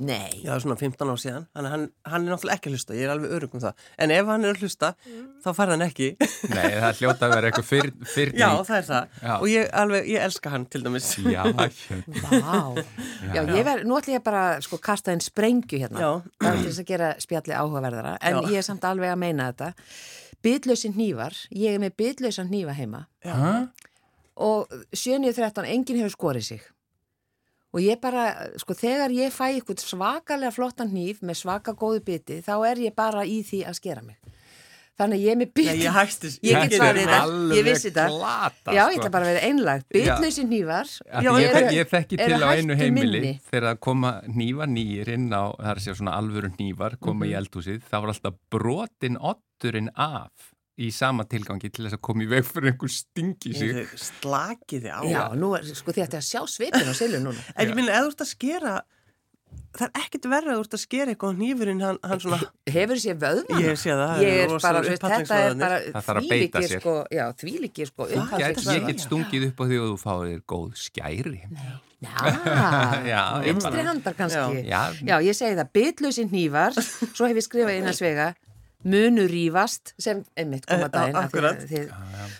Nei. Já, svona 15 ár síðan, þannig hann, hann er náttúrulega ekki að hlusta, ég er alveg örugum það. En ef hann er að hlusta, þá færði hann ekki. Nei, það hljóta að vera eitthvað fyrr, fyrr Já, það er það. Já. Og ég, alveg, ég elska hann til dæmis. Já, hérna. Vá. Já, ég ver, nú ætlum ég bara sko kasta einn sprengju hérna. Já. Það er til þess að gera spjalli áhugaverðara. En Já. ég er samt alveg að meina þetta. Bitlausin hnífar, ég er með bitlausan hnífa heima Hæ? og 7.13, enginn hefur skorið sig. Og ég bara, sko, þegar ég fæ eitthvað svakalega flottan hníf með svaka góðu biti, þá er ég bara í því að skera mig. Þannig ég er með Já, bit... ég. Ég get svarið er þetta, ég vissi þetta. Já, sko. ég ætla bara að vera einlagt. Bitlausin hnífar. Já, Ég, þek, ég þekki til á einu heimili minni. þegar koma nývar nýjir inn á, það er að segja svona alvöru nývar, koma Mhm. í eldhúsið, það var alltaf brotin otturinn af í sama tilgangi til þess að koma í veg fyrir einhver stingi sig. Slakið þið á. Já, nú er, sko, þið ætti að sjá svipin á Silju núna. En ég minna, eða þú ert að skera það er ekkert verið að þú ert að skera eitthvað á nýfurinn hann, hann svona, Hefur sér vöðvana? Ég sé það, það Ég er bara, þetta er bara að sér. Sko, já, þvílíkir sko Get, ég get stungið upp á því og þú fáið góð skæri. Já, Já, vinstri bara- handar kannski. Já. Já, ég segi það, bitlausi hnífar, svo hef ég skrifað inn að svega, munu rífast, sem einmitt koma Eh, daginn. af því að þið-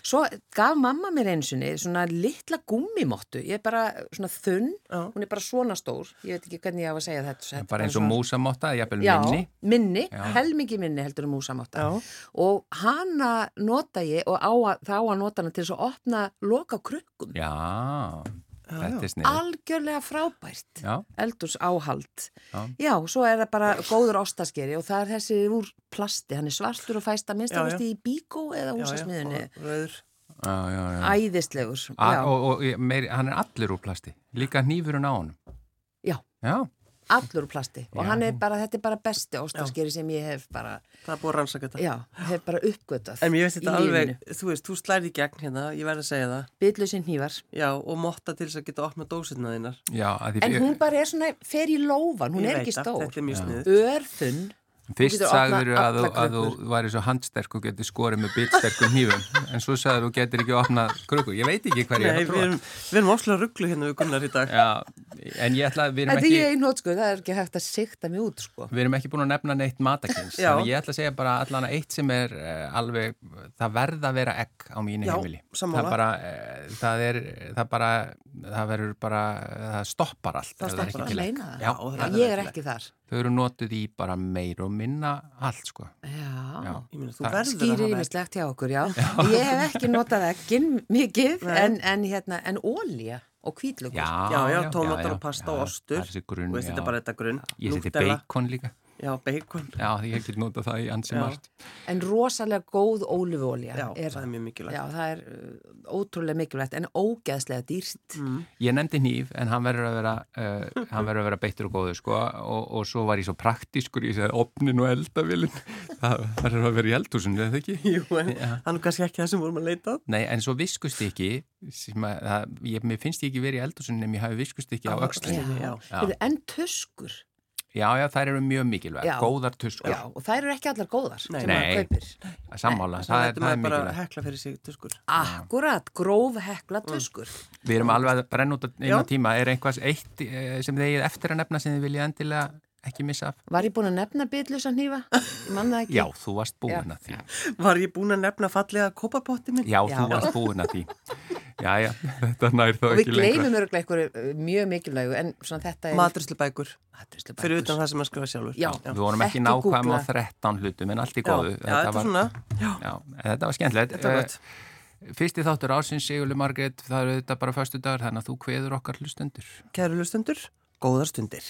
Svo gaf mamma mér einu sinni svona litla gummimottu, ég er bara svona þunn, Já. hún er bara svona stór, ég veit ekki hvernig ég á að segja þetta. þetta er Bara eins og músamotta, jafnvel Já, minni. minni, helmingi minni heldur um músamotta og hana nota ég og á að, það á að nota hana til að opna loka krukkum Já, þetta já. er snið. algjörlega frábært Já, eldurs áhald Já. já, svo er það bara góður ostaskeri og það er þessi úr plasti, hann er svartur og fæst að minnst að já. í bíkó eða húsasmiðunni og rauður. já, já. já. æðislegur og, og ég- meiri, hann er allur úr plasti. Líka hnífurinn á honum. já, Já, allur úr plasti og hann er bara, þetta er bara besti ostaskeri sem ég hef bara, Það er búið að rannsaka þetta. já, hef bara uppgötað En mér veist þetta alveg, lífinu. þú veist, þú slærið í gegn hérna, ég verð að segja það. Bitlausinn hnífar Já, og motta til þess að geta opnað dósirna þínar. já. En hún bara er svona, fer í lófan, hún Ég er ekki stór. Þetta mjög. Fyrst sagður að, að þú væri svo handsterk og getur skorið með bitsterkum hnífum. En svo sagður þú getur ekki opnað krukku ég veit ekki hver ég er að erum, við erum óslega rugglu hérna við Gunnar í dag. Já, en ég ætla að við erum er ekki einhótt sko, það er ekki hægt að sikta mig út sko. við erum ekki búin að nefna neitt að ég ætla að segja bara allan að eitt sem er uh, alveg, það verða að vera egg á mínu heimili. Það bara, uh, það er það bara, það verður bara það stoppar allt Ekki? Já, Já, ekki ekki þau eru notuð í bara meir og minna allt sko Já. Já. Ég meina, þú Það verður að Skýri hafa egg. yfirslegt hjá okkur, já. Ég hef ekki notað ekkin mikið, en, en hérna, en ólja og hvítlugur. Já, Já, já, já, tómatar já, og pasta já, og ostur. Það er þessi grunn, já. þetta er bara þetta grunn. Ég seti bacon líka. Já, bacon. Já, því ég get notað það í ansi margt. En rosalega góð ólifólja. Já, það er mjög mikilvægt. Já, það er uh, ótrúlega mikilvægt, en ógeðslega dýrt. Mm. Ég nefndi hníf en hann verður að vera, uh, hann verður að vera beittur og góður sko og, og svo var ég svo praktískur ég segði opnin og eldavilin það verður að vera í eldhúsinu, eða ekki? Jú, en Já. hann er kannski ekki það sem vorum að leita að. Nei, en svo viskust ekki sem að, það, ég, mér finnst ég ekki verið í eldhúsinu en ég hafi viskust ekki á. Heyrðu, En tuskur, Já, já, þær eru mjög mikilvæg, Já. góðar tuskur, já, og þær eru ekki allar góðar Nei. sem Nei. maður kaupir. sammála, Það það er, lætur það er bara mikilvægt. hekla fyrir sig tuskur. Akkurat, gróf hekla tuskur. Við erum alveg að brenna út einu Já. tíma, er einhvers eitt eh, sem þið eftir að nefna sem þið viljið endilega ekki missa af? Var ég búin að nefna það ekki. Já, þú varst búin Já. að því. Var ég búin að nefna fallega kopapotti minn? Já, Já. þú varst búin að því. Já, já, þetta nær þá Og við ekki lengra. gleymum öruglega einhverju mjög mikilvægu en svona þetta er... Maturislubækur. Matreiðslubækur. Fyrir utan það sem að skrifa sjálfur. Já. Við vorum ekki nákvæm á googla. 13 hlutum en allt í Já, góðu. já, þetta er svona. Já, Já, en þetta var skemmtilegt. þetta var gott. Eh, Fyrsti þáttur ásins, Sigurli Margrét, það eru þetta bara föstu dagar, þannig að þú kveður okkar hlustendur. Kæru lustendur, góðar stundir.